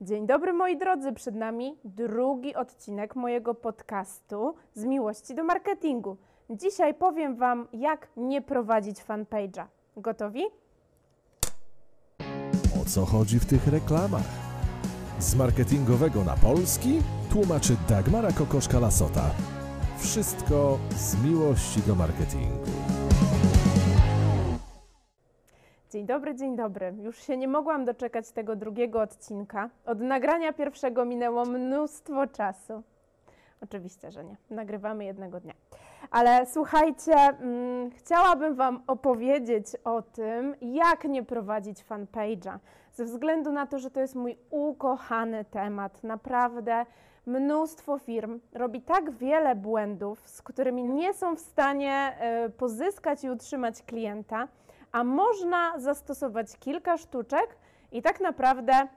Dzień dobry moi drodzy, przed nami drugi odcinek mojego podcastu z miłości do marketingu. Dzisiaj powiem Wam, jak nie prowadzić fanpage'a. Gotowi? O co chodzi w tych reklamach? Z marketingowego na polski tłumaczy Dagmara Kokoszka-Lasota. Wszystko z miłości do marketingu. Dzień dobry, dzień dobry. Już się nie mogłam doczekać tego drugiego odcinka. Od nagrania pierwszego minęło mnóstwo czasu. Oczywiście, że nie. Nagrywamy jednego dnia. Ale słuchajcie, mm, chciałabym Wam opowiedzieć o tym, jak nie prowadzić fanpage'a. Ze względu na to, że to jest mój ukochany temat. Naprawdę mnóstwo firm robi tak wiele błędów, z którymi nie są w stanie y, pozyskać i utrzymać klienta a można zastosować kilka sztuczek i tak naprawdę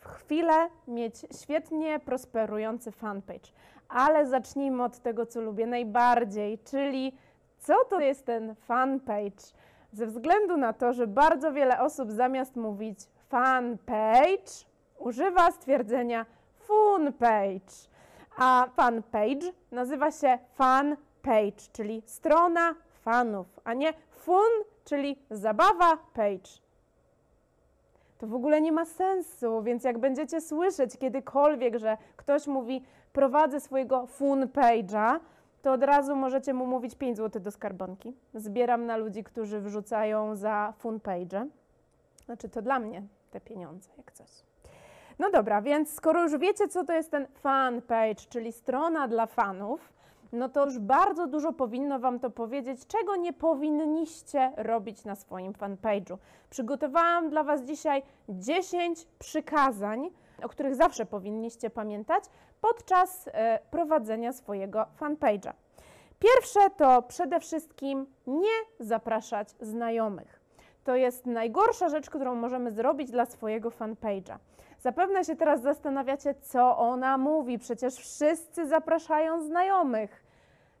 w chwilę mieć świetnie prosperujący fanpage. Ale zacznijmy od tego, co lubię najbardziej, czyli co to jest ten fanpage? Ze względu na to, że bardzo wiele osób zamiast mówić fanpage, używa stwierdzenia funpage. A fanpage nazywa się fanpage, czyli strona fanów, a nie fun czyli zabawa page. To w ogóle nie ma sensu, więc jak będziecie słyszeć kiedykolwiek, że ktoś mówi prowadzę swojego fun page'a, to od razu możecie mu mówić 5 zł do skarbonki. Zbieram na ludzi, którzy wrzucają za fun page'e. Znaczy to dla mnie te pieniądze, jak coś. No dobra, więc skoro już wiecie, co to jest ten fan page, czyli strona dla fanów, no to już bardzo dużo powinno Wam to powiedzieć, czego nie powinniście robić na swoim fanpage'u. Przygotowałam dla Was dzisiaj 10 przykazań, o których zawsze powinniście pamiętać podczas e, prowadzenia swojego fanpage'a. Pierwsze to przede wszystkim nie zapraszać znajomych. To jest najgorsza rzecz, którą możemy zrobić dla swojego fanpage'a. Zapewne się teraz zastanawiacie, co ona mówi. Przecież wszyscy zapraszają znajomych.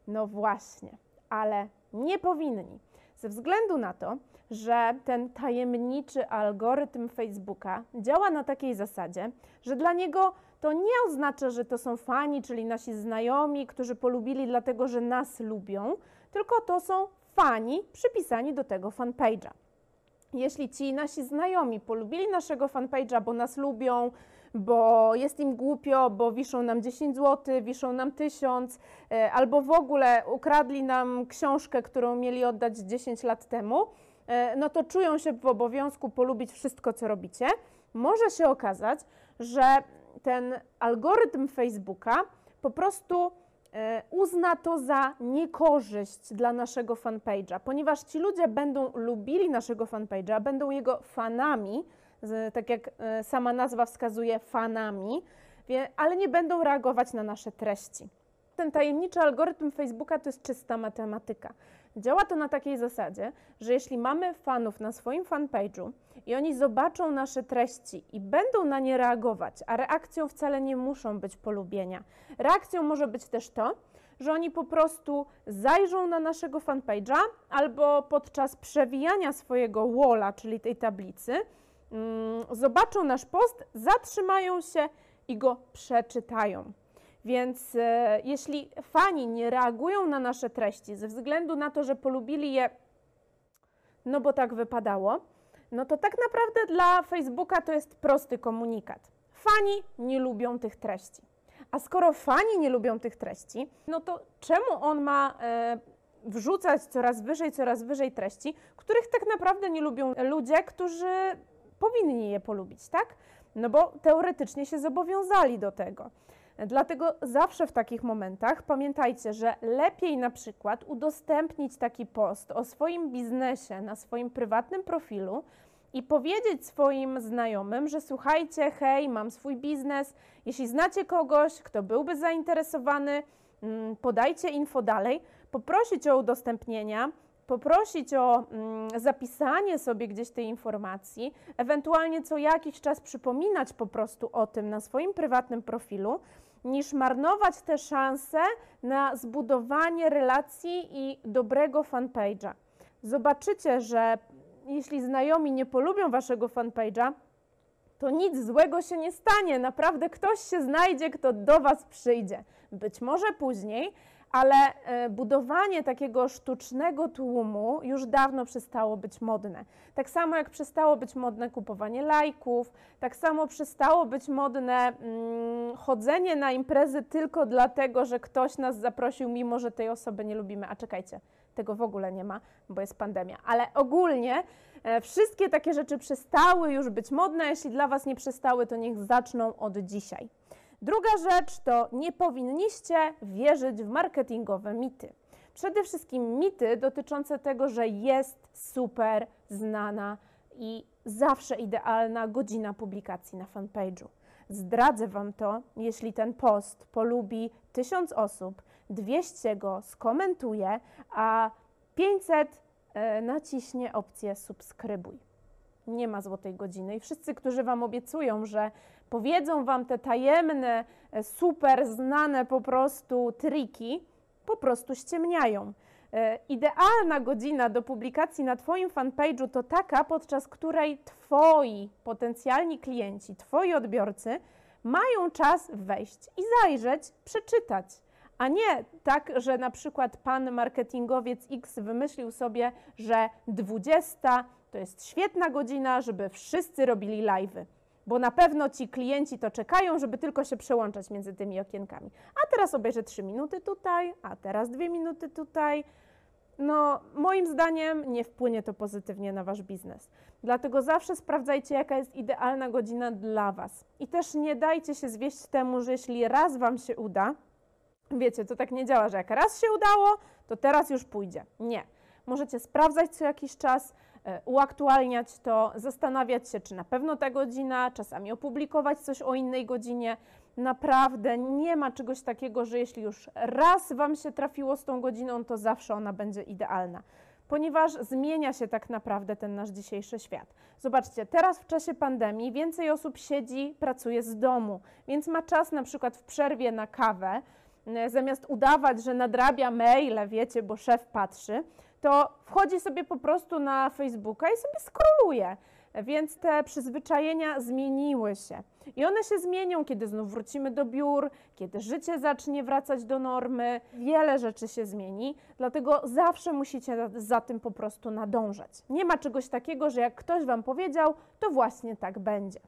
No właśnie, ale nie powinni. Ze względu na to, że ten tajemniczy algorytm Facebooka działa na takiej zasadzie, że dla niego to nie oznacza, że to są fani, czyli nasi znajomi, którzy polubili dlatego, że nas lubią, tylko to są fani przypisani do tego fanpage'a. Jeśli ci nasi znajomi polubili naszego fanpage'a, bo nas lubią, bo jest im głupio, bo wiszą nam 10 zł, wiszą nam 1000, e, albo w ogóle ukradli nam książkę, którą mieli oddać 10 lat temu, e, no to czują się w obowiązku polubić wszystko, co robicie. Może się okazać, że ten algorytm Facebooka po prostu uzna to za niekorzyść dla naszego fanpage'a, ponieważ ci ludzie będą lubili naszego fanpage'a, będą jego fanami, tak jak e, sama nazwa wskazuje, fanami, ale nie będą reagować na nasze treści. Ten tajemniczy algorytm Facebooka to jest czysta matematyka. Działa to na takiej zasadzie, że jeśli mamy fanów na swoim fanpage'u i oni zobaczą nasze treści i będą na nie reagować, a reakcją wcale nie muszą być polubienia. Reakcją może być też to, że oni po prostu zajrzą na naszego fanpage'a albo podczas przewijania swojego walla, czyli tej tablicy, Mm, zobaczą nasz post, zatrzymają się i go przeczytają. Więc e, jeśli fani nie reagują na nasze treści ze względu na to, że polubili je, no bo tak wypadało, no to tak naprawdę dla Facebooka to jest prosty komunikat. Fani nie lubią tych treści. A skoro fani nie lubią tych treści, no to czemu on ma e, wrzucać coraz wyżej, coraz wyżej treści, których tak naprawdę nie lubią ludzie, którzy powinni je polubić, tak? No bo teoretycznie się zobowiązali do tego. Dlatego zawsze w takich momentach pamiętajcie, że lepiej na przykład udostępnić taki post o swoim biznesie na swoim prywatnym profilu i powiedzieć swoim znajomym, że słuchajcie, hej, mam swój biznes, jeśli znacie kogoś, kto byłby zainteresowany, mm, podajcie info dalej, poprosić o udostępnienia, poprosić o mm, zapisanie sobie gdzieś tej informacji, ewentualnie co jakiś czas przypominać po prostu o tym na swoim prywatnym profilu, niż marnować te szanse na zbudowanie relacji i dobrego fanpage'a. Zobaczycie, że jeśli znajomi nie polubią waszego fanpage'a, to nic złego się nie stanie. Naprawdę ktoś się znajdzie, kto do Was przyjdzie. Być może później, ale e, budowanie takiego sztucznego tłumu już dawno przestało być modne. Tak samo jak przestało być modne kupowanie lajków, tak samo przestało być modne mm, chodzenie na imprezy tylko dlatego, że ktoś nas zaprosił, mimo że tej osoby nie lubimy. A czekajcie, tego w ogóle nie ma, bo jest pandemia. Ale ogólnie e, wszystkie takie rzeczy przestały już być modne. Jeśli dla Was nie przestały, to niech zaczną od dzisiaj. Druga rzecz to nie powinniście wierzyć w marketingowe mity. Przede wszystkim mity dotyczące tego, że jest super znana i zawsze idealna godzina publikacji na fanpage'u. Zdradzę Wam to, jeśli ten post polubi 1000 osób, 200 go skomentuje, a 500 e, naciśnie opcję subskrybuj. Nie ma złotej godziny i wszyscy, którzy Wam obiecują, że powiedzą Wam te tajemne, e, super znane po prostu triki, po prostu ściemniają. E, idealna godzina do publikacji na Twoim fanpage'u to taka, podczas której Twoi potencjalni klienci, Twoi odbiorcy mają czas wejść i zajrzeć, przeczytać. A nie tak, że na przykład pan marketingowiec X wymyślił sobie, że 20 to jest świetna godzina, żeby wszyscy robili live'y bo na pewno ci klienci to czekają, żeby tylko się przełączać między tymi okienkami. A teraz obejrzę 3 minuty tutaj, a teraz 2 minuty tutaj. No, moim zdaniem nie wpłynie to pozytywnie na wasz biznes. Dlatego zawsze sprawdzajcie, jaka jest idealna godzina dla was. I też nie dajcie się zwieść temu, że jeśli raz wam się uda, wiecie, to tak nie działa, że jak raz się udało, to teraz już pójdzie. Nie. Możecie sprawdzać co jakiś czas, uaktualniać to, zastanawiać się, czy na pewno ta godzina, czasami opublikować coś o innej godzinie. Naprawdę nie ma czegoś takiego, że jeśli już raz Wam się trafiło z tą godziną, to zawsze ona będzie idealna ponieważ zmienia się tak naprawdę ten nasz dzisiejszy świat. Zobaczcie, teraz w czasie pandemii więcej osób siedzi, pracuje z domu, więc ma czas na przykład w przerwie na kawę, e, zamiast udawać, że nadrabia maile, wiecie, bo szef patrzy, to wchodzi sobie po prostu na Facebooka i sobie skroluje. Więc te przyzwyczajenia zmieniły się. I one się zmienią, kiedy znów wrócimy do biur, kiedy życie zacznie wracać do normy. Wiele rzeczy się zmieni, dlatego zawsze musicie za tym po prostu nadążać. Nie ma czegoś takiego, że jak ktoś Wam powiedział, to właśnie tak będzie.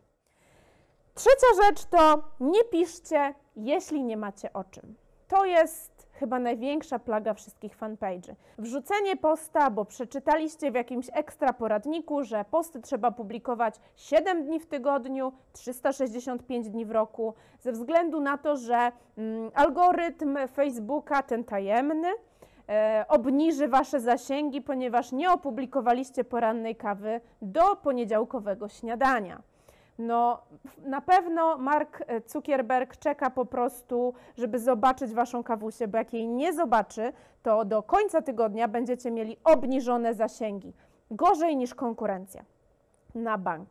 Trzecia rzecz to nie piszcie, jeśli nie macie o czym. To jest chyba największa plaga wszystkich fanpage'y. Wrzucenie posta, bo przeczytaliście w jakimś ekstra poradniku, że posty trzeba publikować 7 dni w tygodniu, 365 dni w roku, ze względu na to, że mm, algorytm Facebooka, ten tajemny, e, obniży Wasze zasięgi, ponieważ nie opublikowaliście porannej kawy do poniedziałkowego śniadania. No, na pewno Mark Zuckerberg czeka po prostu, żeby zobaczyć waszą kawusię, bo jak jej nie zobaczy, to do końca tygodnia będziecie mieli obniżone zasięgi. Gorzej niż konkurencja na bank.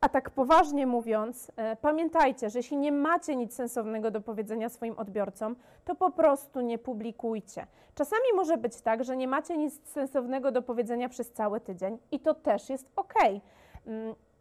A tak poważnie mówiąc, e, pamiętajcie, że jeśli nie macie nic sensownego do powiedzenia swoim odbiorcom, to po prostu nie publikujcie. Czasami może być tak, że nie macie nic sensownego do powiedzenia przez cały tydzień i to też jest ok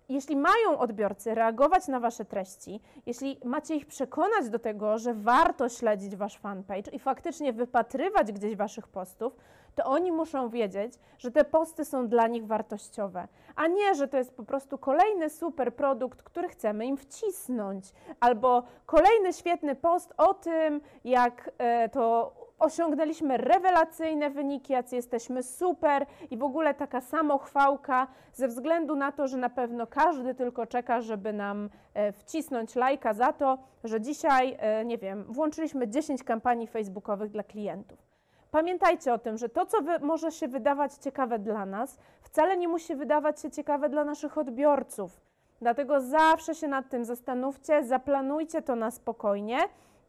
jeśli mają odbiorcy reagować na Wasze treści, jeśli macie ich przekonać do tego, że warto śledzić Wasz fanpage i faktycznie wypatrywać gdzieś Waszych postów, to oni muszą wiedzieć, że te posty są dla nich wartościowe, a nie, że to jest po prostu kolejny super produkt, który chcemy im wcisnąć, albo kolejny świetny post o tym, jak e, to osiągnęliśmy rewelacyjne wyniki, jacy jesteśmy super i w ogóle taka samochwałka ze względu na to, że na pewno każdy tylko czeka, żeby nam e, wcisnąć lajka za to, że dzisiaj, e, nie wiem, włączyliśmy 10 kampanii facebookowych dla klientów. Pamiętajcie o tym, że to, co może się wydawać ciekawe dla nas, wcale nie musi wydawać się ciekawe dla naszych odbiorców. Dlatego zawsze się nad tym zastanówcie, zaplanujcie to na spokojnie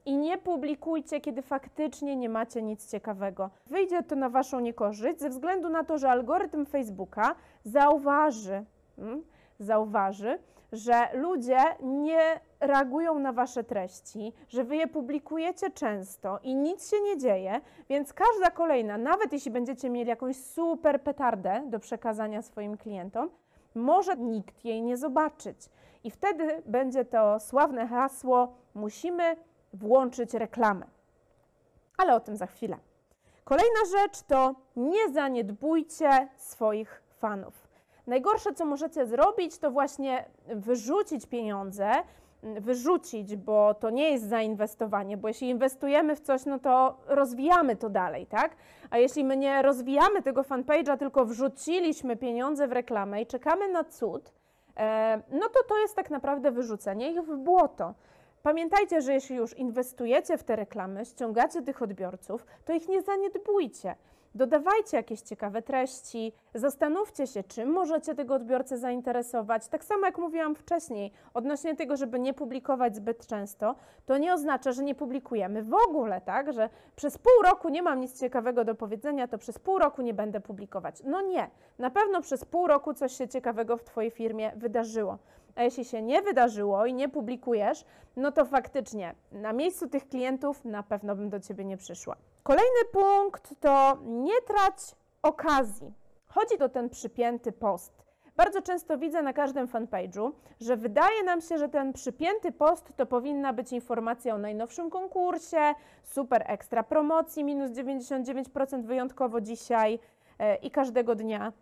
i nie publikujcie, kiedy faktycznie nie macie nic ciekawego. Wyjdzie to na Waszą niekorzyść ze względu na to, że algorytm Facebooka zauważy, hmm, zauważy, że ludzie nie reagują na Wasze treści, że Wy je publikujecie często i nic się nie dzieje, więc każda kolejna, nawet jeśli będziecie mieli jakąś super petardę do przekazania swoim klientom, może nikt jej nie zobaczyć. I wtedy będzie to sławne hasło: musimy włączyć reklamę. Ale o tym za chwilę. Kolejna rzecz to nie zaniedbujcie swoich fanów. Najgorsze, co możecie zrobić, to właśnie wyrzucić pieniądze, wyrzucić, bo to nie jest zainwestowanie, bo jeśli inwestujemy w coś, no to rozwijamy to dalej, tak? A jeśli my nie rozwijamy tego fanpage'a, tylko wrzuciliśmy pieniądze w reklamę i czekamy na cud, e, no to to jest tak naprawdę wyrzucenie ich w błoto. Pamiętajcie, że jeśli już inwestujecie w te reklamy, ściągacie tych odbiorców, to ich nie zaniedbujcie. Dodawajcie jakieś ciekawe treści, zastanówcie się, czym możecie tego odbiorcę zainteresować. Tak samo jak mówiłam wcześniej, odnośnie tego, żeby nie publikować zbyt często, to nie oznacza, że nie publikujemy w ogóle, tak? Że przez pół roku nie mam nic ciekawego do powiedzenia, to przez pół roku nie będę publikować. No nie, na pewno przez pół roku coś się ciekawego w Twojej firmie wydarzyło. A jeśli się nie wydarzyło i nie publikujesz, no to faktycznie na miejscu tych klientów na pewno bym do Ciebie nie przyszła. Kolejny punkt to nie trać okazji. Chodzi o ten przypięty post. Bardzo często widzę na każdym fanpage'u, że wydaje nam się, że ten przypięty post to powinna być informacja o najnowszym konkursie, super ekstra promocji, minus 99% wyjątkowo dzisiaj yy, i każdego dnia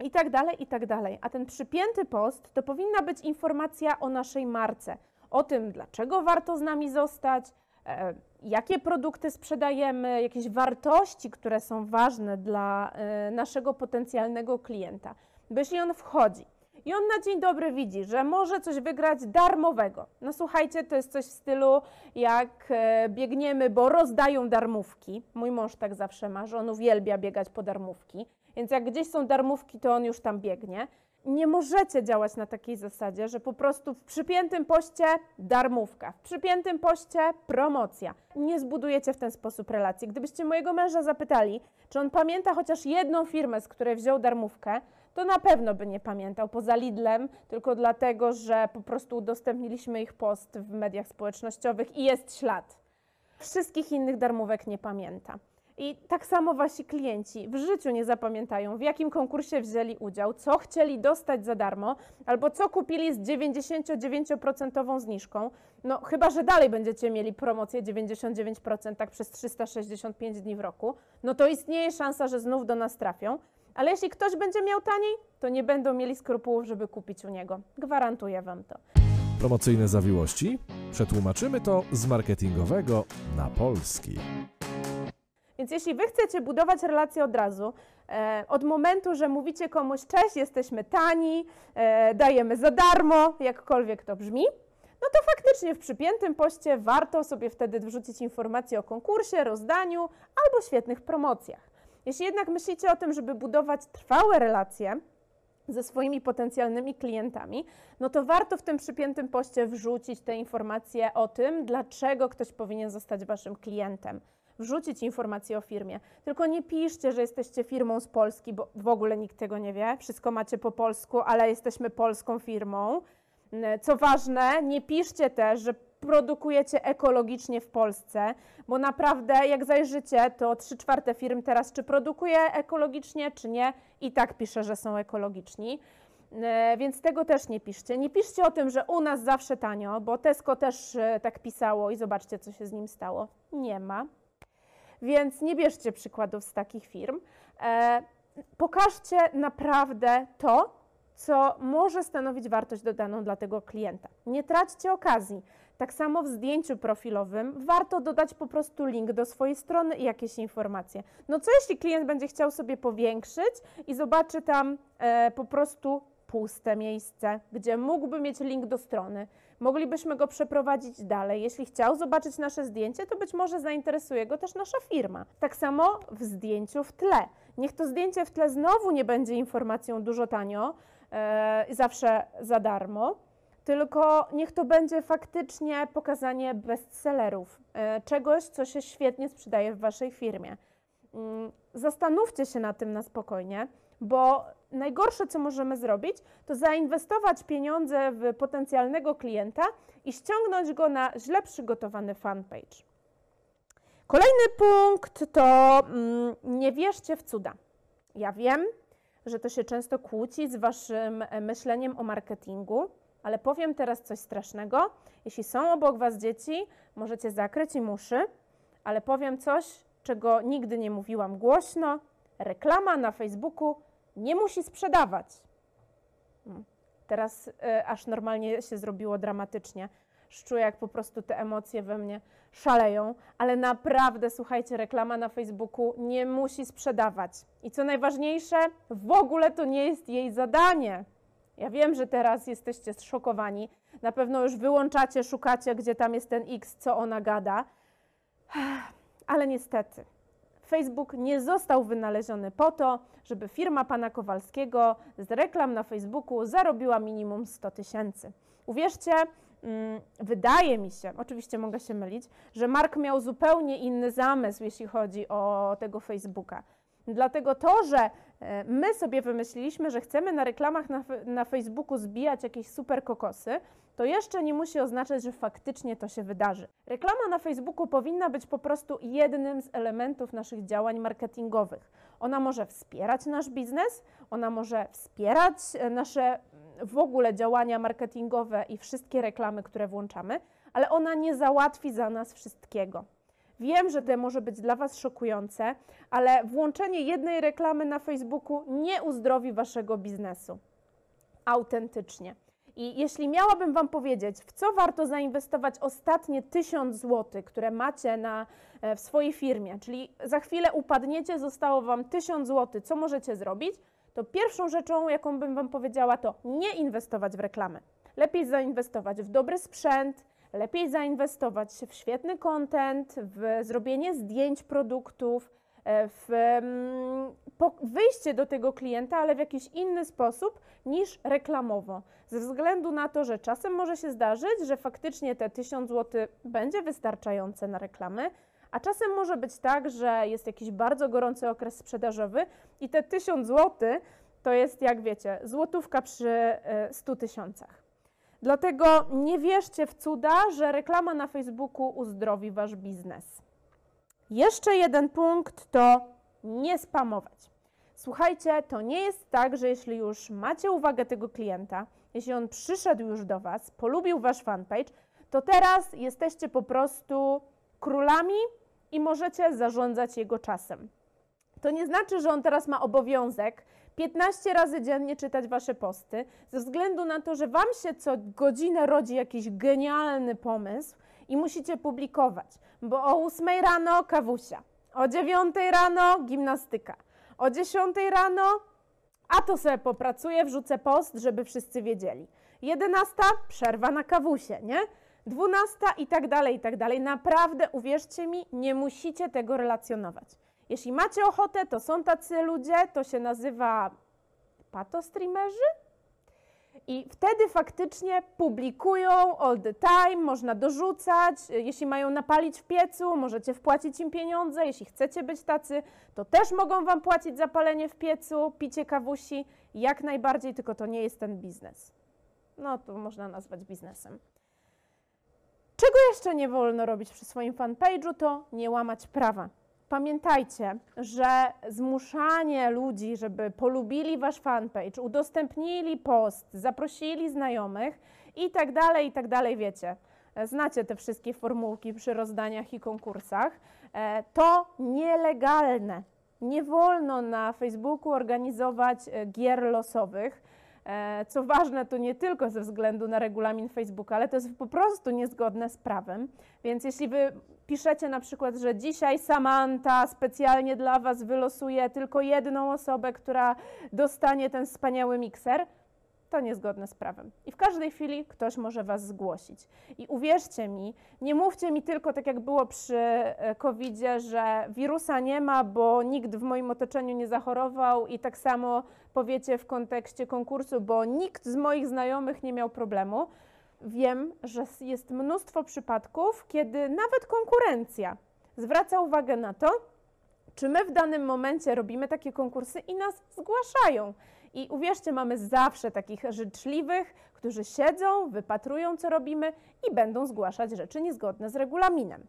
i tak dalej, i tak dalej. A ten przypięty post to powinna być informacja o naszej marce, o tym, dlaczego warto z nami zostać, e, jakie produkty sprzedajemy, jakieś wartości, które są ważne dla e, naszego potencjalnego klienta. Bo jeśli on wchodzi i on na dzień dobry widzi, że może coś wygrać darmowego. No słuchajcie, to jest coś w stylu jak e, biegniemy, bo rozdają darmówki. Mój mąż tak zawsze ma, że on uwielbia biegać po darmówki. Więc jak gdzieś są darmówki, to on już tam biegnie. Nie możecie działać na takiej zasadzie, że po prostu w przypiętym poście darmówka, w przypiętym poście promocja. Nie zbudujecie w ten sposób relacji. Gdybyście mojego męża zapytali, czy on pamięta chociaż jedną firmę, z której wziął darmówkę, to na pewno by nie pamiętał, poza Lidlem, tylko dlatego, że po prostu udostępniliśmy ich post w mediach społecznościowych i jest ślad. Wszystkich innych darmówek nie pamięta. I tak samo wasi klienci w życiu nie zapamiętają, w jakim konkursie wzięli udział, co chcieli dostać za darmo, albo co kupili z 99% zniżką. No, chyba że dalej będziecie mieli promocję 99% tak przez 365 dni w roku, no to istnieje szansa, że znów do nas trafią. Ale jeśli ktoś będzie miał taniej, to nie będą mieli skrupułów, żeby kupić u niego. Gwarantuję Wam to. Promocyjne zawiłości? Przetłumaczymy to z marketingowego na polski. Więc jeśli wy chcecie budować relacje od razu, e, od momentu, że mówicie komuś cześć, jesteśmy tani, e, dajemy za darmo, jakkolwiek to brzmi, no to faktycznie w przypiętym poście warto sobie wtedy wrzucić informacje o konkursie, rozdaniu albo świetnych promocjach. Jeśli jednak myślicie o tym, żeby budować trwałe relacje ze swoimi potencjalnymi klientami, no to warto w tym przypiętym poście wrzucić te informacje o tym, dlaczego ktoś powinien zostać waszym klientem wrzucić informacje o firmie. Tylko nie piszcie, że jesteście firmą z Polski, bo w ogóle nikt tego nie wie. Wszystko macie po polsku, ale jesteśmy polską firmą. Co ważne, nie piszcie też, że produkujecie ekologicznie w Polsce, bo naprawdę jak zajrzycie, to 3 czwarte firm teraz czy produkuje ekologicznie, czy nie, i tak pisze, że są ekologiczni. Więc tego też nie piszcie. Nie piszcie o tym, że u nas zawsze tanio, bo Tesco też e, tak pisało i zobaczcie, co się z nim stało. Nie ma. Więc nie bierzcie przykładów z takich firm. E, pokażcie naprawdę to, co może stanowić wartość dodaną dla tego klienta. Nie traćcie okazji. Tak samo w zdjęciu profilowym warto dodać po prostu link do swojej strony i jakieś informacje. No co jeśli klient będzie chciał sobie powiększyć i zobaczy tam e, po prostu puste miejsce, gdzie mógłby mieć link do strony. Moglibyśmy go przeprowadzić dalej. Jeśli chciał zobaczyć nasze zdjęcie, to być może zainteresuje go też nasza firma. Tak samo w zdjęciu w tle. Niech to zdjęcie w tle znowu nie będzie informacją dużo tanio, yy, zawsze za darmo, tylko niech to będzie faktycznie pokazanie bestsellerów, yy, czegoś, co się świetnie sprzedaje w Waszej firmie. Yy, zastanówcie się na tym na spokojnie, bo najgorsze, co możemy zrobić, to zainwestować pieniądze w potencjalnego klienta i ściągnąć go na źle przygotowany fanpage. Kolejny punkt to mm, nie wierzcie w cuda. Ja wiem, że to się często kłóci z waszym e, myśleniem o marketingu, Ale powiem teraz coś strasznego. Jeśli są obok Was dzieci, możecie zakryć im uszy, ale powiem coś, czego nigdy nie mówiłam głośno. Reklama na Facebooku nie musi sprzedawać. Hmm. Teraz y, aż normalnie się zrobiło dramatycznie. Czuję, jak po prostu te emocje we mnie szaleją, ale naprawdę, słuchajcie, reklama na Facebooku nie musi sprzedawać. I co najważniejsze, w ogóle to nie jest jej zadanie. Ja wiem, że teraz jesteście zszokowani. Na pewno już wyłączacie, szukacie, gdzie tam jest ten X, co ona gada. Ale niestety, Facebook nie został wynaleziony po to, żeby firma pana Kowalskiego z reklam na Facebooku zarobiła minimum 100 tysięcy. Uwierzcie, mm, wydaje mi się, oczywiście mogę się mylić, że Mark miał zupełnie inny zamysł, jeśli chodzi o tego Facebooka. Dlatego to, że my sobie wymyśliliśmy, że chcemy na reklamach na, na Facebooku zbijać jakieś super kokosy, to jeszcze nie musi oznaczać, że faktycznie to się wydarzy. Reklama na Facebooku powinna być po prostu jednym z elementów naszych działań marketingowych. Ona może wspierać nasz biznes, ona może wspierać e, nasze w ogóle działania marketingowe i wszystkie reklamy, które włączamy, ale ona nie załatwi za nas wszystkiego. Wiem, że to może być dla Was szokujące, ale włączenie jednej reklamy na Facebooku nie uzdrowi Waszego biznesu. Autentycznie. I jeśli miałabym Wam powiedzieć, w co warto zainwestować ostatnie 1000 zł, które macie na, e, w swojej firmie, czyli za chwilę upadniecie, zostało Wam 1000 zł, co możecie zrobić, to pierwszą rzeczą, jaką bym Wam powiedziała, to nie inwestować w reklamę. Lepiej zainwestować w dobry sprzęt, lepiej zainwestować w świetny content, w zrobienie zdjęć produktów, e, w mm, wyjście do tego klienta, ale w jakiś inny sposób niż reklamowo. Ze względu na to, że czasem może się zdarzyć, że faktycznie te 1000 zł będzie wystarczające na reklamy, a czasem może być tak, że jest jakiś bardzo gorący okres sprzedażowy i te 1000 zł to jest, jak wiecie, złotówka przy 100 e, tysiącach. Dlatego nie wierzcie w cuda, że reklama na Facebooku uzdrowi wasz biznes. Jeszcze jeden punkt to nie spamować. Słuchajcie, to nie jest tak, że jeśli już macie uwagę tego klienta, jeśli on przyszedł już do Was, polubił Wasz fanpage, to teraz jesteście po prostu królami i możecie zarządzać jego czasem. To nie znaczy, że on teraz ma obowiązek 15 razy dziennie czytać Wasze posty, ze względu na to, że Wam się co godzinę rodzi jakiś genialny pomysł i musicie publikować, bo o 8 rano kawusia, o 9 rano gimnastyka, o 10 rano a to sobie popracuję, wrzucę post, żeby wszyscy wiedzieli. 11 przerwa na kawusie, nie? 12 i tak dalej, i tak dalej. Naprawdę, uwierzcie mi, nie musicie tego relacjonować. Jeśli macie ochotę, to są tacy ludzie, to się nazywa patostreamerzy? I wtedy faktycznie publikują all the time, można dorzucać. Jeśli mają napalić w piecu, możecie wpłacić im pieniądze. Jeśli chcecie być tacy, to też mogą Wam płacić za palenie w piecu, picie kawusi. Jak najbardziej, tylko to nie jest ten biznes. No to można nazwać biznesem. Czego jeszcze nie wolno robić przy swoim fanpage'u, to nie łamać prawa. Pamiętajcie, że zmuszanie ludzi, żeby polubili wasz fanpage, udostępnili post, zaprosili znajomych i tak dalej, i tak dalej, wiecie. Znacie te wszystkie formułki przy rozdaniach i konkursach. E, to nielegalne. Nie wolno na Facebooku organizować e, gier losowych. E, co ważne, to nie tylko ze względu na regulamin Facebooka, ale to jest po prostu niezgodne z prawem. Więc jeśli wy piszecie na przykład, że dzisiaj Samantha specjalnie dla Was wylosuje tylko jedną osobę, która dostanie ten wspaniały mikser, to niezgodne z prawem. I w każdej chwili ktoś może Was zgłosić. I uwierzcie mi, nie mówcie mi tylko tak jak było przy e, COVID-zie, że wirusa nie ma, bo nikt w moim otoczeniu nie zachorował i tak samo powiecie w kontekście konkursu, bo nikt z moich znajomych nie miał problemu wiem, że jest mnóstwo przypadków, kiedy nawet konkurencja zwraca uwagę na to, czy my w danym momencie robimy takie konkursy i nas zgłaszają. I uwierzcie, mamy zawsze takich życzliwych, którzy siedzą, wypatrują, co robimy i będą zgłaszać rzeczy niezgodne z regulaminem.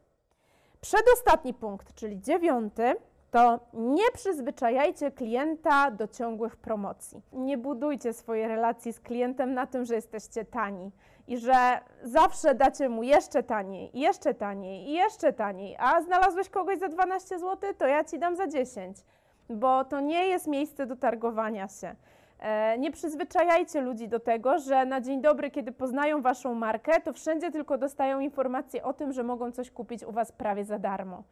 Przedostatni punkt, czyli dziewiąty, to nie przyzwyczajajcie klienta do ciągłych promocji. Nie budujcie swojej relacji z klientem na tym, że jesteście tani i że zawsze dacie mu jeszcze taniej, jeszcze taniej i jeszcze taniej, a znalazłeś kogoś za 12 zł, to ja ci dam za 10, bo to nie jest miejsce do targowania się. E, nie przyzwyczajajcie ludzi do tego, że na dzień dobry, kiedy poznają waszą markę, to wszędzie tylko dostają informacje o tym, że mogą coś kupić u was prawie za darmo.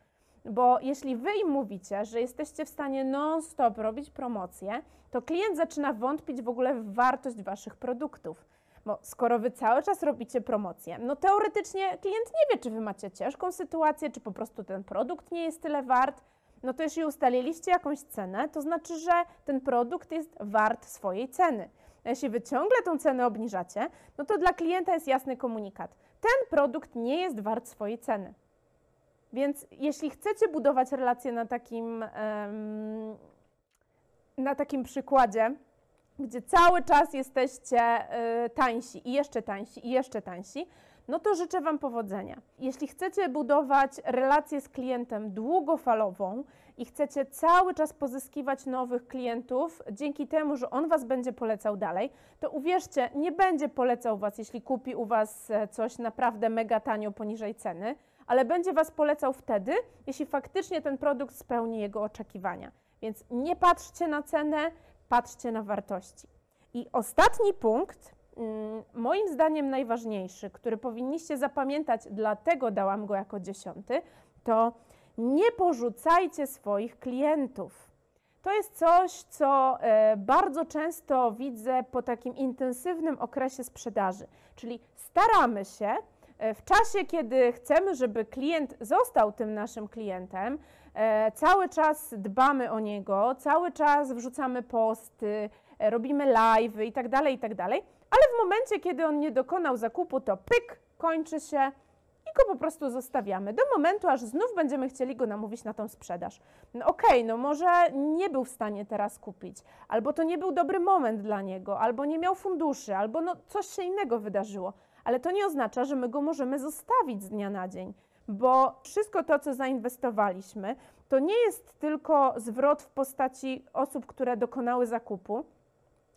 Bo jeśli wy im mówicie, że jesteście w stanie non-stop robić promocje, to klient zaczyna wątpić w ogóle w wartość waszych produktów. Bo skoro wy cały czas robicie promocje, no teoretycznie klient nie wie, czy wy macie ciężką sytuację, czy po prostu ten produkt nie jest tyle wart. No to jeśli ustaliliście jakąś cenę, to znaczy, że ten produkt jest wart swojej ceny. A jeśli wy ciągle tą cenę obniżacie, no to dla klienta jest jasny komunikat. Ten produkt nie jest wart swojej ceny. Więc jeśli chcecie budować relacje na takim, na takim przykładzie, gdzie cały czas jesteście y, tańsi i jeszcze tańsi i jeszcze tańsi, no to życzę Wam powodzenia. Jeśli chcecie budować relację z klientem długofalową i chcecie cały czas pozyskiwać nowych klientów dzięki temu, że on Was będzie polecał dalej, to uwierzcie, nie będzie polecał Was, jeśli kupi u Was e, coś naprawdę mega tanio poniżej ceny, ale będzie Was polecał wtedy, jeśli faktycznie ten produkt spełni jego oczekiwania. Więc nie patrzcie na cenę, patrzcie na wartości. I ostatni punkt, mm, moim zdaniem najważniejszy, który powinniście zapamiętać, dlatego dałam go jako dziesiąty, to nie porzucajcie swoich klientów. To jest coś, co e, bardzo często widzę po takim intensywnym okresie sprzedaży. Czyli staramy się w czasie, kiedy chcemy, żeby klient został tym naszym klientem, e, cały czas dbamy o niego, cały czas wrzucamy posty, robimy live i tak dalej, i tak dalej, ale w momencie, kiedy on nie dokonał zakupu, to pyk, kończy się i go po prostu zostawiamy do momentu, aż znów będziemy chcieli go namówić na tą sprzedaż. No okej, okay, no może nie był w stanie teraz kupić, albo to nie był dobry moment dla niego, albo nie miał funduszy, albo no coś się innego wydarzyło, ale to nie oznacza, że my go możemy zostawić z dnia na dzień, bo wszystko to, co zainwestowaliśmy, to nie jest tylko zwrot w postaci osób, które dokonały zakupu,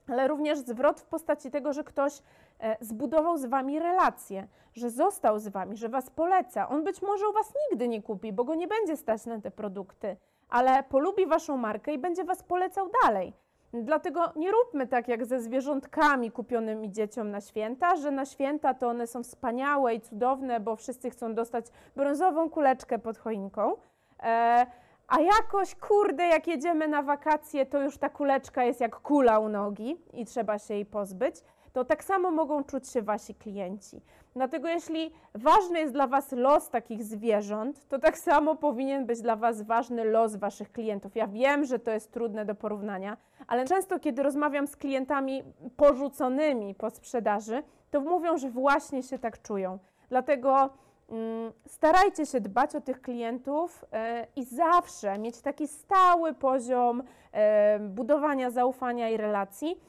ale również zwrot w postaci tego, że ktoś e, zbudował z wami relacje, że został z wami, że was poleca. On być może u was nigdy nie kupi, bo go nie będzie stać na te produkty, ale polubi waszą markę i będzie was polecał dalej. Dlatego nie róbmy tak jak ze zwierzątkami kupionymi dzieciom na święta, że na święta to one są wspaniałe i cudowne, bo wszyscy chcą dostać brązową kuleczkę pod choinką. E, a jakoś, kurde, jak jedziemy na wakacje, to już ta kuleczka jest jak kula u nogi i trzeba się jej pozbyć, to tak samo mogą czuć się wasi klienci. Dlatego jeśli ważny jest dla was los takich zwierząt, to tak samo powinien być dla was ważny los waszych klientów. Ja wiem, że to jest trudne do porównania, ale często kiedy rozmawiam z klientami porzuconymi po sprzedaży, to mówią, że właśnie się tak czują. Dlatego Mm, starajcie się dbać o tych klientów e, i zawsze mieć taki stały poziom e, budowania zaufania i relacji,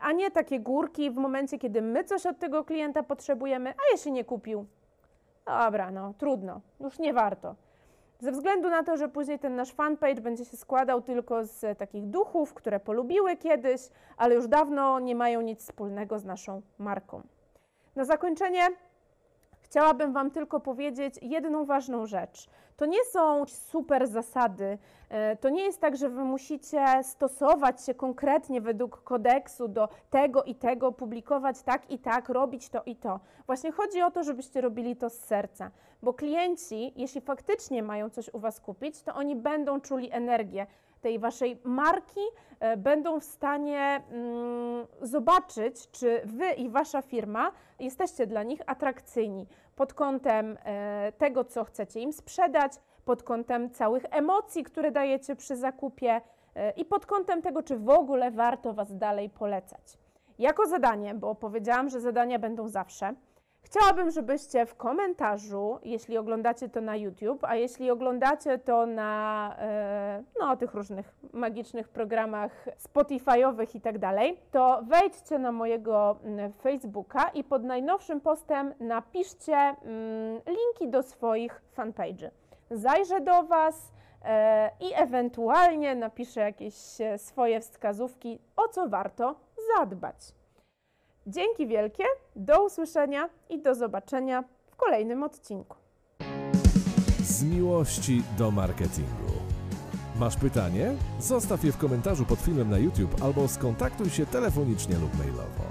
a nie takie górki w momencie, kiedy my coś od tego klienta potrzebujemy, a jeśli nie kupił, dobra, no trudno, już nie warto. Ze względu na to, że później ten nasz fanpage będzie się składał tylko z takich duchów, które polubiły kiedyś, ale już dawno nie mają nic wspólnego z naszą marką. Na zakończenie Chciałabym Wam tylko powiedzieć jedną ważną rzecz. To nie są super zasady. E, to nie jest tak, że Wy musicie stosować się konkretnie według kodeksu do tego i tego, publikować tak i tak, robić to i to. Właśnie chodzi o to, żebyście robili to z serca, bo klienci, jeśli faktycznie mają coś u Was kupić, to oni będą czuli energię tej waszej marki e, będą w stanie mm, zobaczyć, czy wy i wasza firma jesteście dla nich atrakcyjni pod kątem e, tego, co chcecie im sprzedać, pod kątem całych emocji, które dajecie przy zakupie e, i pod kątem tego, czy w ogóle warto was dalej polecać. Jako zadanie, bo powiedziałam, że zadania będą zawsze, Chciałabym, żebyście w komentarzu, jeśli oglądacie to na YouTube, a jeśli oglądacie to na e, no, tych różnych magicznych programach Spotify'owych i tak dalej, to wejdźcie na mojego mm, Facebooka i pod najnowszym postem napiszcie mm, linki do swoich fanpage'y. Zajrzę do Was, e, i ewentualnie napiszę jakieś e, swoje wskazówki, o co warto zadbać. Dzięki wielkie, do usłyszenia i do zobaczenia w kolejnym odcinku. Z miłości do marketingu. Masz pytanie? Zostaw je w komentarzu pod filmem na YouTube albo skontaktuj się telefonicznie lub mailowo.